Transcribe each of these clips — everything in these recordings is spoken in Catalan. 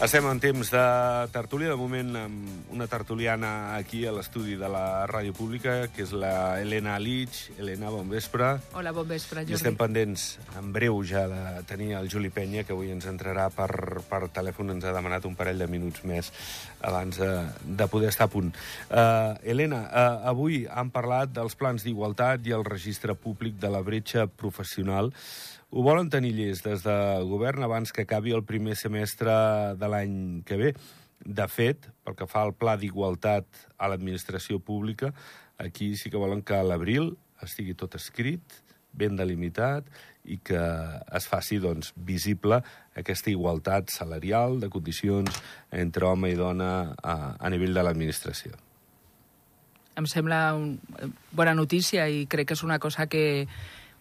Estem en temps de tertúlia, de moment amb una tertuliana aquí a l'estudi de la Ràdio Pública, que és la Helena Lich. Helena, bon vespre. Hola, bon vespre, I Jordi. estem pendents, en breu ja, de tenir el Juli Penya, que avui ens entrarà per, per telèfon. Ens ha demanat un parell de minuts més abans de, de poder estar a punt. Uh, Helena, uh, avui han parlat dels plans d'igualtat i el registre públic de la bretxa professional. Ho volen tenir llest des del govern abans que acabi el primer semestre de l'any que ve. De fet, pel que fa al pla d'igualtat a l'administració pública, aquí sí que volen que a l'abril estigui tot escrit, ben delimitat, i que es faci doncs, visible aquesta igualtat salarial de condicions entre home i dona a, a nivell de l'administració. Em sembla una bona notícia i crec que és una cosa que,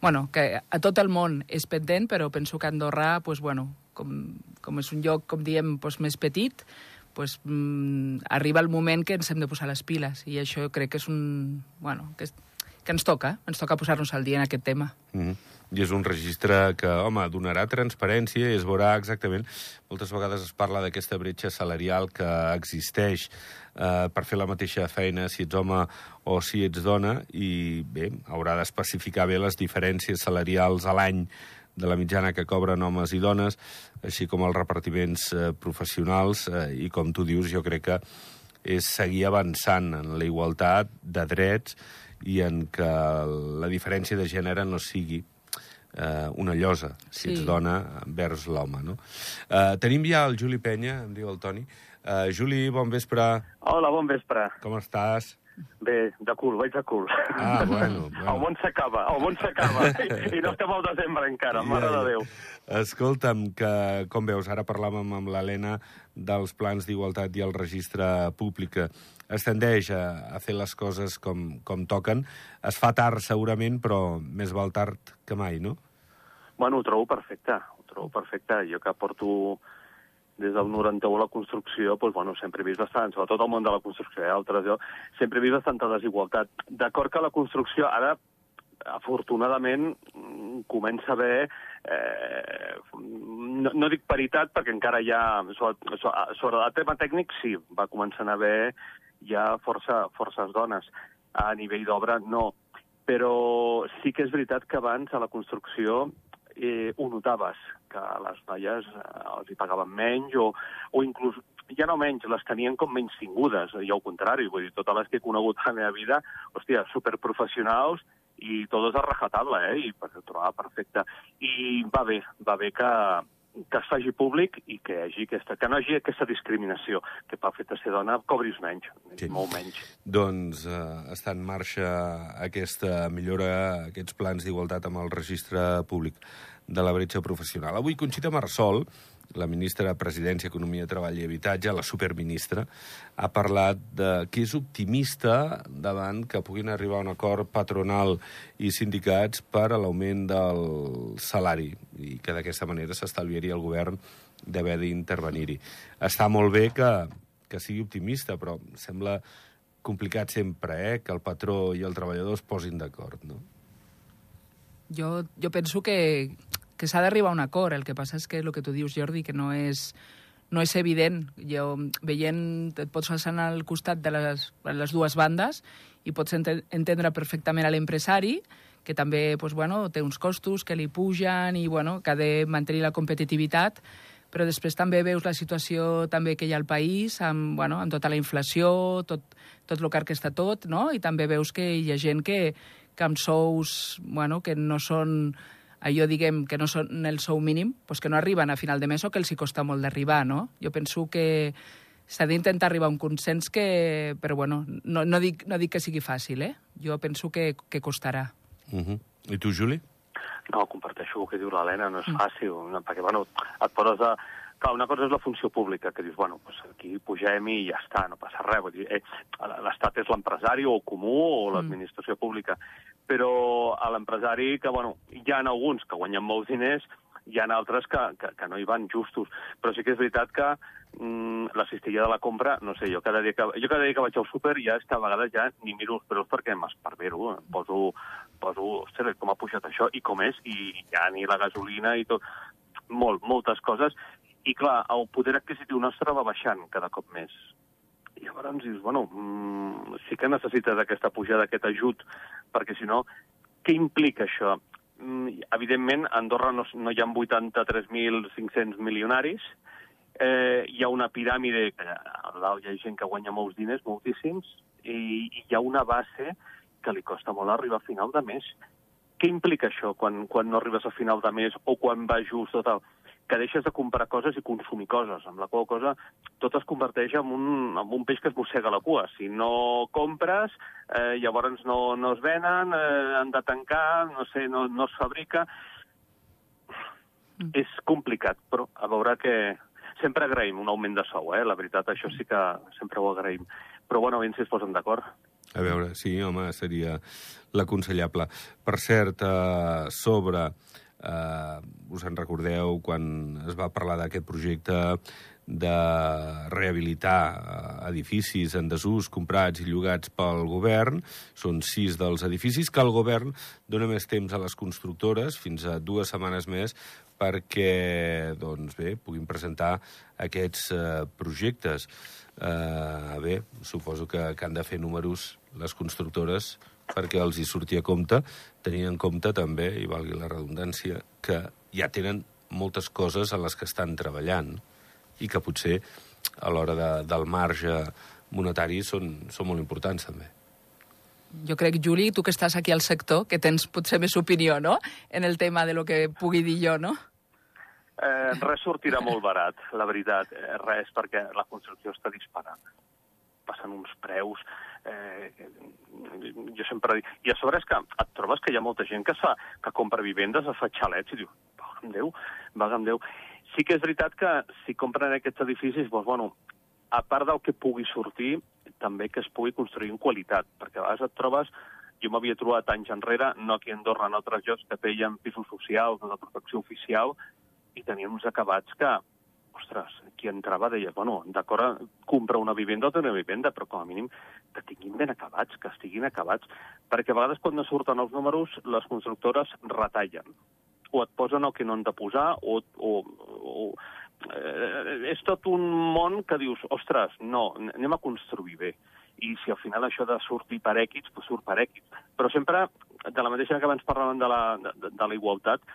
bueno, que a tot el món és pendent, però penso que Andorra, pues, bueno, com, com és un lloc, com diem, pues, més petit, pues, mm, arriba el moment que ens hem de posar les piles i això crec que és un... Bueno, que, és, que ens toca, ens toca posar-nos al dia en aquest tema. Mm -hmm. I és un registre que, home, donarà transparència i es veurà exactament... Moltes vegades es parla d'aquesta bretxa salarial que existeix eh, per fer la mateixa feina si ets home o si ets dona i, bé, haurà d'especificar bé les diferències salarials a l'any de la mitjana que cobren homes i dones, així com els repartiments eh, professionals, eh, i com tu dius, jo crec que és seguir avançant en la igualtat de drets i en que la diferència de gènere no sigui eh, una llosa, si Sí. ets dona, vers l'home. No? Eh, tenim ja el Juli Penya, em diu el Toni. Eh, Juli, bon vespre, Hola, bon vespre. com estàs? Bé, de cul, vaig de cul. Ah, bueno, bueno. El món s'acaba, el món s'acaba. I, I no estem al desembre encara, mare de Déu. Escolta'm, que, com veus, ara parlàvem amb l'Helena dels plans d'igualtat i el registre públic. Es tendeix a, a fer les coses com, com toquen. Es fa tard, segurament, però més val tard que mai, no? Bueno, ho trobo perfecte, ho trobo perfecte. Jo que porto des del 91 a la construcció, doncs, bueno, sempre he vist bastant, sobretot el món de la construcció, eh, altres, jo, sempre he vist bastanta desigualtat. D'acord que la construcció ara afortunadament mm, comença a haver eh, no, no dic paritat perquè encara hi ha sobre, sobre, el tema tècnic sí, va començant a haver ja força, forces dones a nivell d'obra no, però sí que és veritat que abans a la construcció eh, ho notaves, que les noies eh, els hi pagaven menys o, o inclús, ja no menys, les tenien com menys tingudes, i al contrari, vull dir, totes les que he conegut a la meva vida, hòstia, superprofessionals i totes a rajatabla, eh? I per trobar perfecte. I va bé, va bé que, que es faci públic i que, hi hagi aquesta, que no hi hagi aquesta discriminació, que pel fet de ser dona cobris menys, Sí. molt menys. Doncs eh, està en marxa aquesta millora, aquests plans d'igualtat amb el registre públic de la bretxa professional. Avui Conxita Marsol, la ministra de Presidència, Economia, Treball i Habitatge, la superministra, ha parlat de que és optimista davant que puguin arribar a un acord patronal i sindicats per a l'augment del salari i que d'aquesta manera s'estalviaria el govern d'haver d'intervenir-hi. Està molt bé que, que sigui optimista, però sembla complicat sempre, eh?, que el patró i el treballador es posin d'acord, no? Jo, jo penso que, que s'ha d'arribar a un acord. El que passa és que el que tu dius, Jordi, que no és, no és evident. Jo, veient, et pots passar al costat de les, les dues bandes i pots ente entendre perfectament a l'empresari, que també pues, bueno, té uns costos que li pugen i bueno, que ha de mantenir la competitivitat, però després també veus la situació també que hi ha al país, amb, bueno, amb tota la inflació, tot, tot el car que està tot, no? i també veus que hi ha gent que, que amb sous bueno, que no són allò, diguem, que no són el sou mínim, doncs que no arriben a final de mes o que els hi costa molt d'arribar, no? Jo penso que s'ha d'intentar arribar a un consens que... Però, bueno, no, no, dic, no dic que sigui fàcil, eh? Jo penso que, que costarà. Uh -huh. I tu, Juli? No, comparteixo el que diu l'Helena, no és fàcil, no, perquè, bueno, et poses a... Clar, una cosa és la funció pública, que dius, bueno, pues aquí pugem i ja està, no passa res. Vull dir, eh, l'Estat és l'empresari o el comú o l'administració pública. Però a l'empresari, que, bueno, hi ha alguns que guanyen molts diners, hi ha altres que, que, que no hi van justos. Però sí que és veritat que mm, la cistella de la compra, no sé, jo cada dia que, jo cada dia que vaig al súper ja és que a vegades ja ni miro els preus perquè m'esparvero, em poso, poso, ostres, com ha pujat això i com és, i ja ni la gasolina i tot, molt, moltes coses, I clar, el poder adquisitiu nostre va baixant cada cop més. I llavors dius, bueno, mm, sí que necessites aquesta pujada, aquest ajut, perquè si no, què implica això? Mm, evidentment, a Andorra no, no hi ha 83.500 milionaris, eh, hi ha una piràmide, que a dalt hi ha gent que guanya molts diners, moltíssims, i, i hi ha una base que li costa molt arribar a final de mes. Què implica això quan, quan no arribes a final de mes o quan va just tot el que deixes de comprar coses i consumir coses, amb la qual cosa tot es converteix en un, en un peix que es mossega la cua. Si no compres, eh, llavors no, no es venen, eh, han de tancar, no sé, no, no es fabrica... Mm. És complicat, però a veure que... Sempre agraïm un augment de sou, eh? La veritat, això sí que sempre ho agraïm. Però, bueno, ben si es posen d'acord. A veure, sí, home, seria l'aconsellable. Per cert, eh, sobre Eh, us en recordeu quan es va parlar d'aquest projecte de rehabilitar eh, edificis en desús comprats i llogats pel govern. Són sis dels edificis que el govern dona més temps a les constructores, fins a dues setmanes més, perquè doncs bé, puguin presentar aquests eh, projectes. Eh, bé, suposo que, que han de fer números les constructores perquè els hi surti a compte, tenint en compte també, i valgui la redundància, que ja tenen moltes coses en les que estan treballant i que potser a l'hora de, del marge monetari són, són molt importants també. Jo crec, Juli, tu que estàs aquí al sector, que tens potser més opinió, no?, en el tema de lo que pugui dir jo, no? Eh, res sortirà molt barat, la veritat. Eh, res, perquè la construcció està disparant. Passen uns preus eh, jo sempre dic... I a sobre és que et trobes que hi ha molta gent que, fa, que compra vivendes, es fa xalets i diu, amb Déu, amb Déu. Sí que és veritat que si compren aquests edificis, doncs, bueno, a part del que pugui sortir, també que es pugui construir en qualitat, perquè a vegades et trobes jo m'havia trobat anys enrere, no aquí a Andorra, en altres llocs que feien pisos socials o de protecció oficial, i tenien uns acabats que, ostres, qui entrava deia, bueno, d'acord, compra una vivenda o té una vivenda, però com a mínim que tinguin ben acabats, que estiguin acabats, perquè a vegades quan no surten els números les constructores retallen o et posen el que no han de posar o, o, o eh, és tot un món que dius, ostres, no, anem a construir bé. I si al final això de sortir per èquits, doncs surt per èquits. Però sempre, de la mateixa que abans parlàvem de la, de, de la igualtat,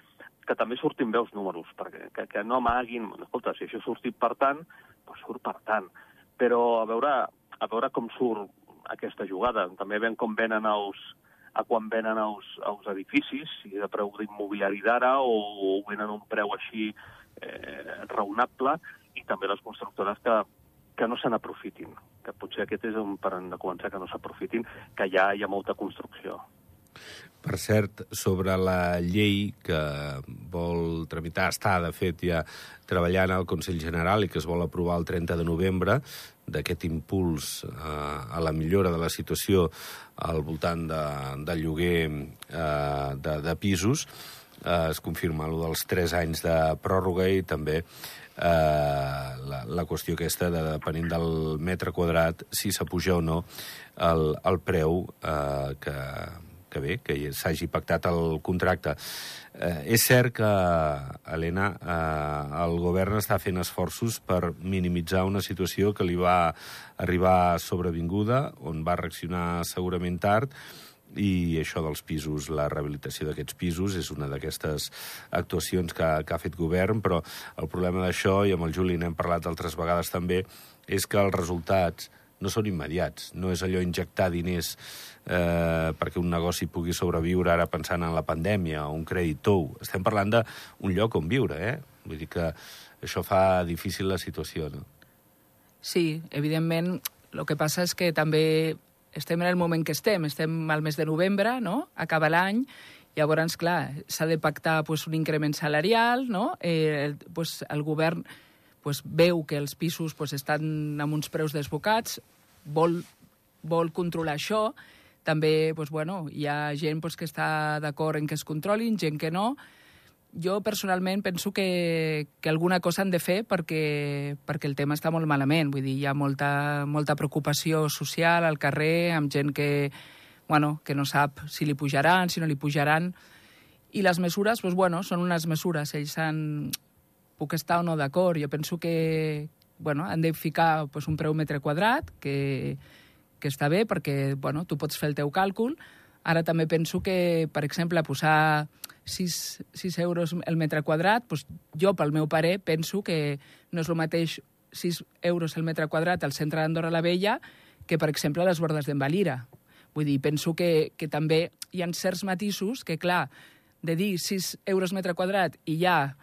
que també surtin els números, perquè que, que no amaguin... Escolta, si això sortit per tant, doncs surt per tant. Però a veure, a veure com surt aquesta jugada. També veiem com venen els, a quan venen els, els edificis, si de preu d'immobiliari d'ara o, o venen un preu així eh, raonable, i també les constructores que, que no se n'aprofitin, que potser aquest és un per de començar que no s'aprofitin, que ja hi ha molta construcció. Per cert, sobre la llei que vol tramitar, està, de fet, ja treballant al Consell General i que es vol aprovar el 30 de novembre, d'aquest impuls eh, a la millora de la situació al voltant de, del lloguer eh, de, de pisos, eh, es confirma allò dels 3 anys de pròrroga i també eh, la, la qüestió aquesta de, depenent del metre quadrat, si s'apuja o no el, el preu eh, que que bé, que s'hagi pactat el contracte. Eh, és cert que, Helena, eh, el govern està fent esforços per minimitzar una situació que li va arribar sobrevinguda, on va reaccionar segurament tard, i això dels pisos, la rehabilitació d'aquests pisos és una d'aquestes actuacions que, que ha fet govern, però el problema d'això, i amb el Juli n'hem parlat altres vegades també, és que els resultats no són immediats. No és allò injectar diners eh, perquè un negoci pugui sobreviure ara pensant en la pandèmia o un crèdit tou. Estem parlant d'un lloc on viure, eh? Vull dir que això fa difícil la situació, no? Sí, evidentment, el que passa és que també estem en el moment que estem, estem al mes de novembre, no? Acaba l'any, llavors, clar, s'ha de pactar pues, un increment salarial, no? Eh, pues, el govern pues, veu que els pisos pues, estan amb uns preus desbocats, vol, vol controlar això, també pues, bueno, hi ha gent pues, que està d'acord en que es controlin, gent que no. Jo personalment penso que, que alguna cosa han de fer perquè, perquè el tema està molt malament. Vull dir, hi ha molta, molta preocupació social al carrer, amb gent que, bueno, que no sap si li pujaran, si no li pujaran. I les mesures, pues, bueno, són unes mesures. Ells han, puc estar o no d'acord. Jo penso que bueno, han de ficar pues, un preu metre quadrat, que, que està bé perquè bueno, tu pots fer el teu càlcul. Ara també penso que, per exemple, posar 6, 6 euros el metre quadrat, pues, jo, pel meu pare, penso que no és el mateix 6 euros el metre quadrat al centre d'Andorra la Vella que, per exemple, a les bordes d'en Valira. Vull dir, penso que, que també hi ha certs matisos que, clar, de dir 6 euros metre quadrat i ja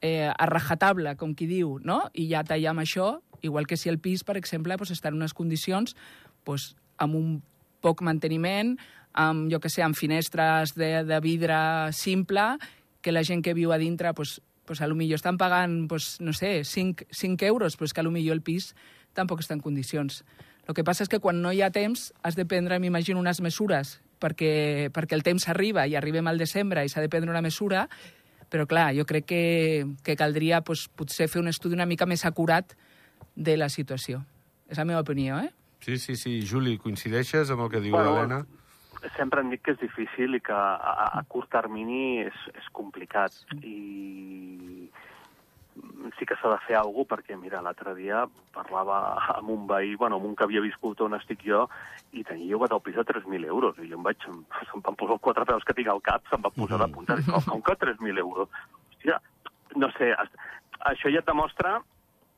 eh, a rajatable, com qui diu, no? i ja tallam això, igual que si el pis, per exemple, pues, està en unes condicions pues, amb un poc manteniment, amb, jo que sé, amb finestres de, de vidre simple, que la gent que viu a dintre, pues, pues a lo millor estan pagant, pues, no sé, 5, 5 euros, però és que a lo millor el pis tampoc està en condicions. El que passa és que quan no hi ha temps has de prendre, m'imagino, unes mesures perquè, perquè el temps arriba i arribem al desembre i s'ha de prendre una mesura, però clar, jo crec que, que caldria pues, potser fer un estudi una mica més acurat de la situació. És la meva opinió, eh? Sí, sí, sí. Juli, coincideixes amb el que diu Bueno, l'Helena? sempre hem dit que és difícil i que a, a curt termini és, és complicat. I sí que s'ha de fer alguna cosa, perquè, mira, l'altre dia parlava amb un veí, bueno, amb un que havia viscut on estic jo, i tenia llogat el pis a 3.000 euros. I jo em vaig, em, se'm van posar els quatre peus que tinc al cap, se'm va posar de punta. Dic, "Oh, com que 3.000 euros? Hòstia, no sé, això ja et demostra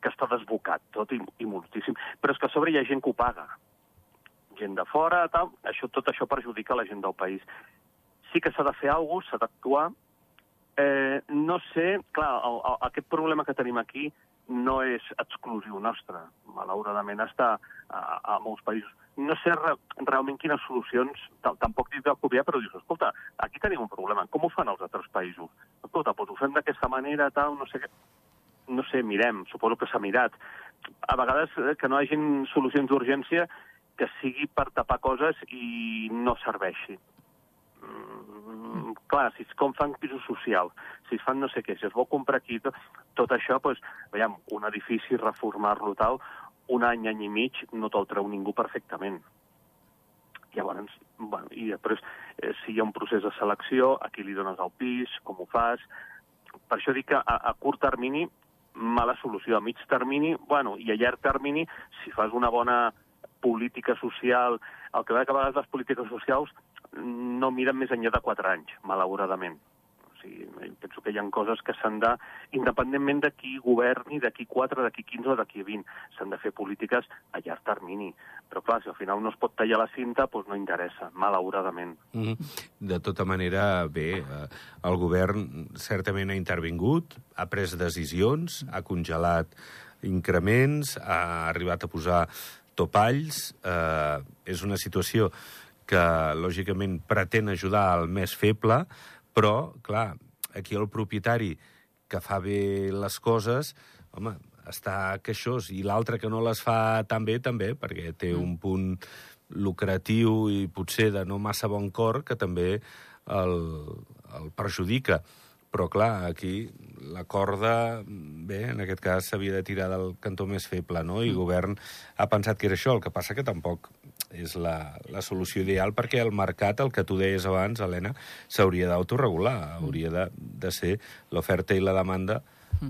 que està desbocat tot i, i moltíssim. Però és que a sobre hi ha gent que ho paga. Gent de fora, tal. Això, tot això perjudica la gent del país. Sí que s'ha de fer alguna cosa, s'ha d'actuar. Eh, no sé, clar, el, el, aquest problema que tenim aquí no és exclusiu nostre. Malauradament està a, a molts països. No sé re, realment quines solucions, ta- tampoc dic de copiar, però dius, escolta, aquí tenim un problema, com ho fan els altres països? Escolta, doncs ho fem d'aquesta manera, tal, no sé què no sé, mirem, suposo que s'ha mirat. A vegades eh, que no hi hagin solucions d'urgència que sigui per tapar coses i no serveixi. Clar, si es com fan pisos socials, si es fan no sé què, si es vol comprar aquí, tot, tot això, doncs, veiem, un edifici, reformar-lo tal, un any, any i mig, no te'l treu ningú perfectament. Llavors, bueno, i després, eh, si hi ha un procés de selecció, a qui li dones el pis, com ho fas... Per això dic que a, a curt termini, mala solució. A mig termini, bueno, i a llarg termini, si fas una bona política social... El que ve que a vegades les polítiques socials no miren més enllà de quatre anys, malauradament. O sigui, penso que hi ha coses que s'han de, independentment de qui governi, de qui 4, de qui 15 o de qui 20, s'han de fer polítiques a llarg termini. Però clar, si al final no es pot tallar la cinta, doncs no interessa, malauradament. Mm De tota manera, bé, eh, el govern certament ha intervingut, ha pres decisions, ha congelat increments, ha arribat a posar topalls. Eh, és una situació que, lògicament, pretén ajudar al més feble, però, clar, aquí el propietari que fa bé les coses, home, està queixós, i l'altre que no les fa tan bé, també, perquè té un punt lucratiu i potser de no massa bon cor que també el, el perjudica. Però, clar, aquí la corda, bé, en aquest cas s'havia de tirar del cantó més feble, no? I el govern ha pensat que era això, el que passa que tampoc és la, la solució ideal perquè el mercat, el que tu deies abans, Helena, s'hauria d'autoregular, hauria de, de ser l'oferta i la demanda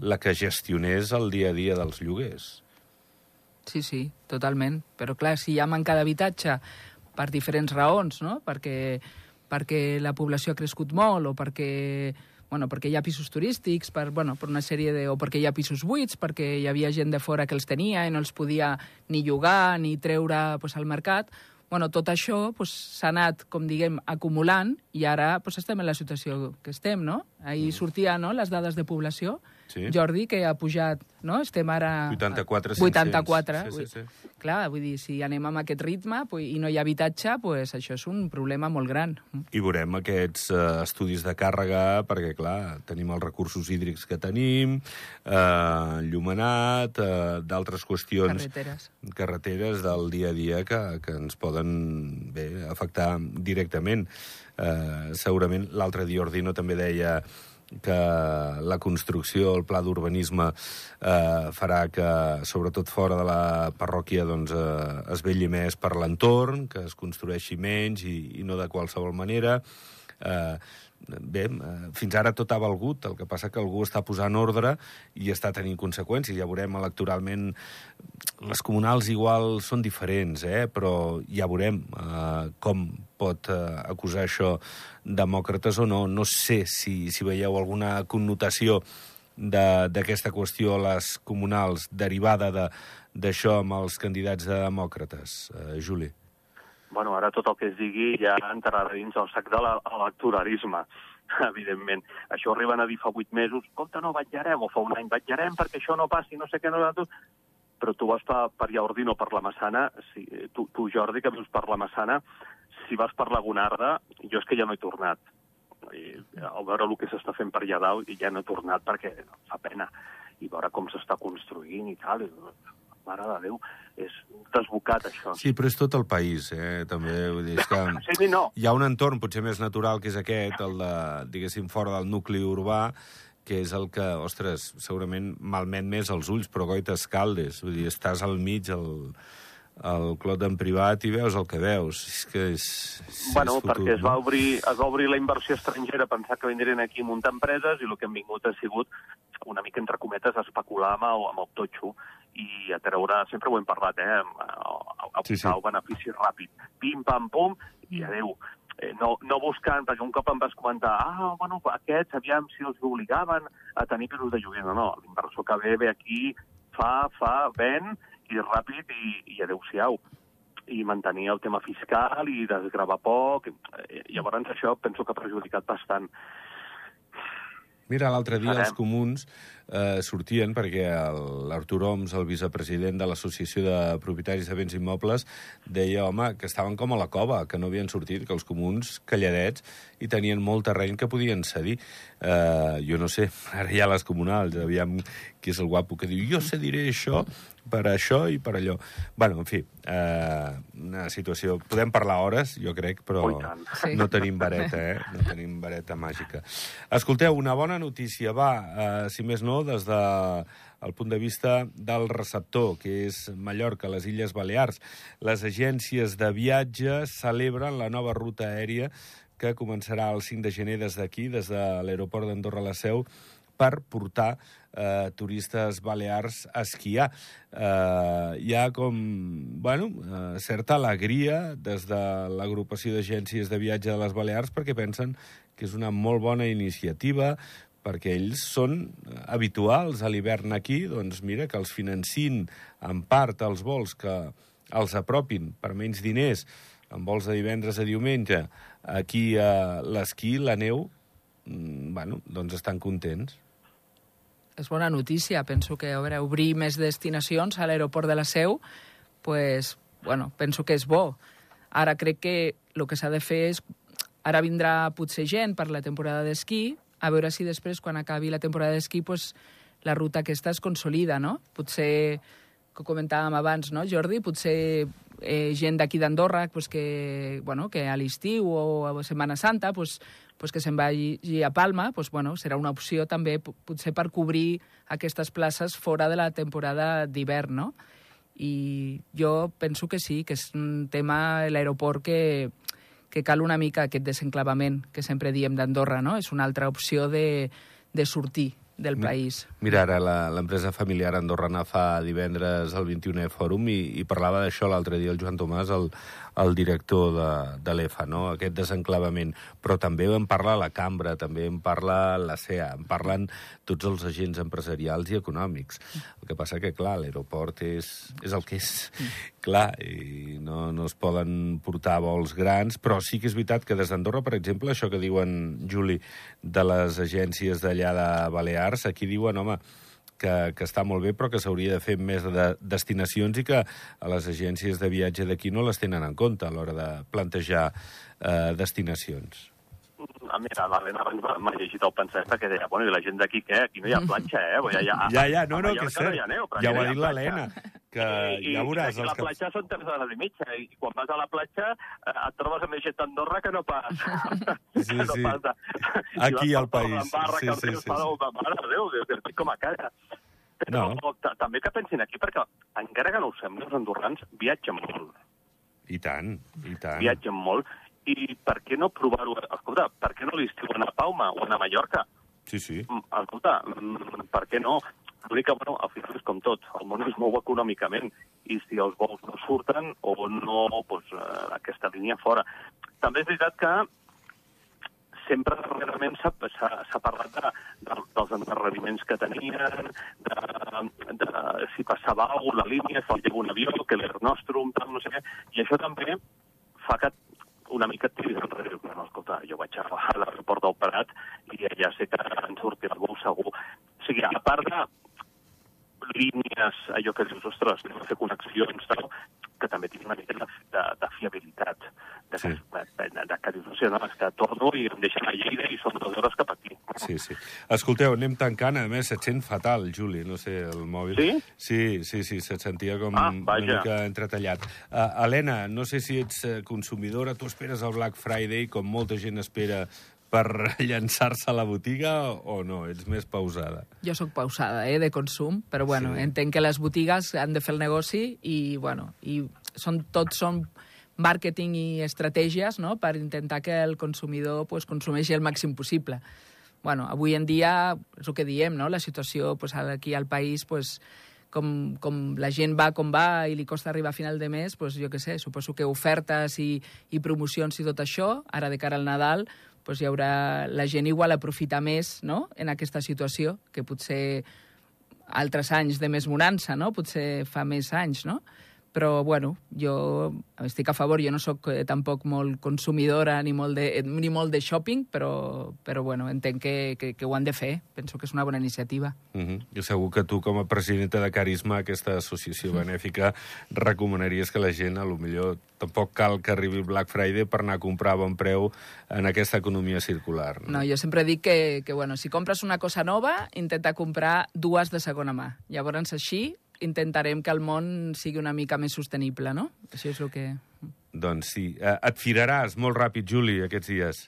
la que gestionés el dia a dia dels lloguers. Sí, sí, totalment. Però clar, si hi ha manca d'habitatge per diferents raons, no? Perquè, perquè la població ha crescut molt o perquè, bueno, perquè hi ha pisos turístics, per, bueno, per una sèrie de... o perquè hi ha pisos buits, perquè hi havia gent de fora que els tenia i no els podia ni llogar ni treure pues, al mercat, bueno, tot això pues, s'ha anat, com diguem, acumulant i ara pues, estem en la situació que estem, no? Ahir sortia no, les dades de població, Sí. Jordi, que ha pujat, no? Estem ara... 84, 84. Sí, sí, sí. Clar, vull dir, si anem amb aquest ritme pues, i no hi ha habitatge, pues, això és un problema molt gran. I veurem aquests eh, estudis de càrrega, perquè, clar, tenim els recursos hídrics que tenim, eh, llumenat, eh, d'altres qüestions... Carreteres. Carreteres del dia a dia que, que ens poden bé, afectar directament. Eh, segurament l'altre dia Ordino també deia que la construcció, el pla d'urbanisme eh, farà que, sobretot fora de la parròquia, doncs, eh, es velli més per l'entorn, que es construeixi menys i, i no de qualsevol manera. Eh, bé, eh, fins ara tot ha valgut, el que passa que algú està posant ordre i està tenint conseqüències. Ja veurem electoralment, les comunals igual són diferents, eh? però ja veurem eh, com pot eh, acusar això demòcrates o no. No sé si, si veieu alguna connotació d'aquesta qüestió a les comunals derivada d'això amb els candidats de demòcrates, eh, Juli bueno, ara tot el que es digui ja entrarà dins el sac de l'electoralisme, evidentment. Això arriben a dir fa vuit mesos, compte, no vetllarem, o fa un any vetllarem perquè això no passi, no sé què, no... Però tu vas per, per Jordi, no per la Massana, si, tu, tu, Jordi, que vius per la Massana, si vas per la Gonarda, jo és que ja no he tornat. I, al veure el que s'està fent per allà dalt, ja no he tornat perquè fa pena. I veure com s'està construint i tal, mare de Déu, és desbocat, això. Sí, però és tot el país, eh, també. Vull dir, és que sí, no. Hi ha un entorn potser més natural que és aquest, el de, diguéssim, fora del nucli urbà, que és el que, ostres, segurament malmet més els ulls, però goites caldes. Vull dir, estàs al mig, el, el clot en privat i veus el que veus. És que és, és bueno, és futut, perquè es va, obrir, es va obrir la inversió estrangera, pensar que vindrien aquí a muntar empreses, i el que han vingut ha sigut una mica, entre cometes, a especular amb el, amb el totxo i a treure, sempre ho hem parlat, eh, a, a, a sí, sí. el benefici ràpid. Pim, pam, pum, i adeu. Eh, no, no buscant, perquè un cop em vas comentar, ah, bueno, aquests, aviam si els obligaven a tenir pisos de lloguer. No, no, l'inversor que ve, ve aquí, fa, fa, ven, i ràpid, i, i adeu-siau i mantenir el tema fiscal i desgravar poc. Eh, llavors, això penso que ha perjudicat bastant. Mira, l'altre dia els comuns eh, sortien perquè l'Artur Oms, el vicepresident de l'Associació de Propietaris de Béns Immobles, deia, home, que estaven com a la cova, que no havien sortit, que els comuns, calladets, i tenien molt terreny que podien cedir. Eh, jo no sé, ara hi ha les comunals, aviam qui és el guapo que diu jo cediré això per això i per allò. bueno, en fi, eh, una situació... Podem parlar hores, jo crec, però sí. no tenim vareta, eh? No tenim vareta màgica. Escolteu, una bona notícia, va, eh, si més no, des de el punt de vista del receptor, que és Mallorca, les Illes Balears. Les agències de viatge celebren la nova ruta aèria que començarà el 5 de gener des d'aquí, des de l'aeroport d'Andorra la Seu, per portar eh, turistes balears a esquiar. Eh, hi ha com, bueno, eh, certa alegria des de l'agrupació d'agències de viatge de les Balears perquè pensen que és una molt bona iniciativa, perquè ells són habituals a l'hivern aquí, doncs mira, que els financin en part els vols que els apropin per menys diners, en vols de divendres a diumenge, aquí a l'esquí, la neu, mm, bueno, doncs estan contents és bona notícia. Penso que veure, obrir més destinacions a l'aeroport de la Seu, pues, bueno, penso que és bo. Ara crec que el que s'ha de fer és... Ara vindrà potser gent per la temporada d'esquí, a veure si després, quan acabi la temporada d'esquí, pues, la ruta aquesta es consolida, no? Potser, que comentàvem abans, no, Jordi? Potser eh, gent d'aquí d'Andorra pues que, bueno, que a l'estiu o a Setmana Santa pues, pues que se'n vagi a Palma, pues, bueno, serà una opció també potser per cobrir aquestes places fora de la temporada d'hivern, no? I jo penso que sí, que és un tema l'aeroport que, que cal una mica aquest desenclavament que sempre diem d'Andorra, no? És una altra opció de, de sortir del país. Mira, ara l'empresa familiar andorrana fa divendres el 21è fòrum i, i parlava d'això l'altre dia el Joan Tomàs, el, el director de, de l'EFA, no? aquest desenclavament. Però també en parla la Cambra, també en parla la CEA, en parlen tots els agents empresarials i econòmics. El que passa que, clar, l'aeroport és, és el que és. Clar, i no, no es poden portar vols grans, però sí que és veritat que des d'Andorra, per exemple, això que diuen, Juli, de les agències d'allà de Balears, aquí diuen, home, que, que està molt bé, però que s'hauria de fer més de destinacions i que a les agències de viatge d'aquí no les tenen en compte a l'hora de plantejar eh, destinacions. A mira, l'Helena m'ha llegit el pensat que deia, bueno, i la gent d'aquí què? Aquí no hi ha platja, eh? Ja, ja, ja, ja no, no, que és cert. No ja ho ha dit l'Helena, que I, ja veuràs... I, i la que... platja són tres hores i mitja, i quan vas a la platja eh, et trobes amb gent d'Andorra que no pas... Sí, no sí. Pas de... Aquí al país. Barra, sí, sí, sí, mare de Déu, estic com a cara. Però no. també que pensin aquí, perquè encara que no ho sembli, els andorrans viatgen molt. I tant, i tant. Viatgen molt, I per què no provar-ho? Escolta, per què no l'estiu anar a Palma o anar a Mallorca? Sí, sí. Mm, Escolta, mm, per què no? L'únic que, bueno, al final és com tot, el món es mou econòmicament, i si els vols no surten o no, doncs, eh, aquesta línia fora. També és veritat que sempre darrerament s'ha parlat de, de, dels endarreriments que tenien, de, de si passava alguna la línia, si hi un avió, que l'Air Nostrum, tal, no sé què, i això també fa que una mica tiris enrere. No, escolta, jo vaig a a l'aeroport del Prat i ja sé que en sortirà algú segur. O sigui, a part de línies, allò que dius, ostres, anem a fer connexions, tal, que també tinc una mica de, de, de fiabilitat. De, Sí. de, de, de que dius, no sé, no, és que torno i em deixen a Lleida i són dues hores cap aquí. Sí, sí. Escolteu, anem tancant. A més, se't sent fatal, Juli, no sé, el mòbil. Sí? Sí, sí, sí, se't sentia com Ah, una mica entretallat. Uh, Helena, no sé si ets eh, consumidora, tu esperes el Black Friday com molta gent espera per llançar-se a la botiga o no? Ets més pausada? Jo sóc pausada, eh, de consum, però bueno, Sí. entenc que les botigues han de fer el negoci i, bueno, i són, tots són màrqueting i estratègies no? per intentar que el consumidor pues, consumeixi el màxim possible. Bueno, avui en dia, és el que diem, no? la situació pues, aquí al país, pues, com, com la gent va com va i li costa arribar a final de mes, pues, jo què sé, suposo que ofertes i, i promocions i tot això, ara de cara al Nadal, pues, hi haurà la gent igual aprofita més no? en aquesta situació, que potser altres anys de més bonança, no? potser fa més anys, no? Però, bueno, jo estic a favor, jo no sóc eh, tampoc molt consumidora ni molt de, eh, ni molt de shopping, però, però bueno, entenc que, que, que ho han de fer. Penso que és una bona iniciativa. Uh -huh. Jo segur que tu, com a presidenta de Carisma, aquesta associació benèfica, recomanaries que la gent, a lo millor, tampoc cal que arribi el Black Friday per anar a comprar a bon preu en aquesta economia circular. No, jo sempre dic que, que bueno, si compres una cosa nova, intenta comprar dues de segona mà. Llavors, així, intentarem que el món sigui una mica més sostenible, no? Això és el que... Doncs sí. Eh, et firaràs molt ràpid, Juli, aquests dies.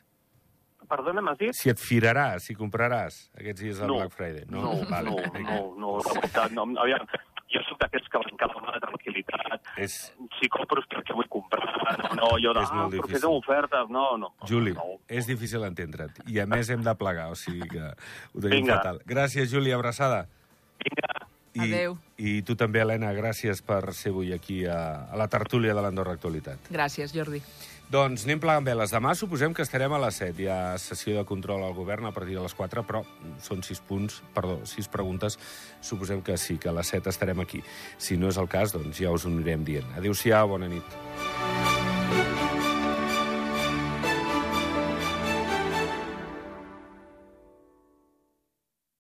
Perdona, m'has dit? Si et firaràs, si compraràs aquests dies del No. Black Friday. No, no, Vale, no, no, no, la veritat, no. Aviam, jo sóc d'aquests que van cada mà de tranquil·litat. És, Si compro és perquè vull comprar, no, no jo de, És molt ah, però difícil. fes ofertes, no, no. Juli, no. és difícil entendre't. I a més hem de plegar, o sigui que ho tenim Vinga. fatal. Gràcies, Juli, abraçada. Vinga, I, Adéu. I tu també, Helena, gràcies per ser avui aquí a, a la tertúlia de l'Andorra Actualitat. Gràcies, Jordi. Doncs anem plegant veles. Demà suposem que estarem a les 7. Hi ha sessió de control al govern a partir de les 4, però són 6 punts, perdó, 6 preguntes. Suposem que sí, que a les 7 estarem aquí. Si no és el cas, doncs ja us ho anirem dient. Adéu-siau, bona nit.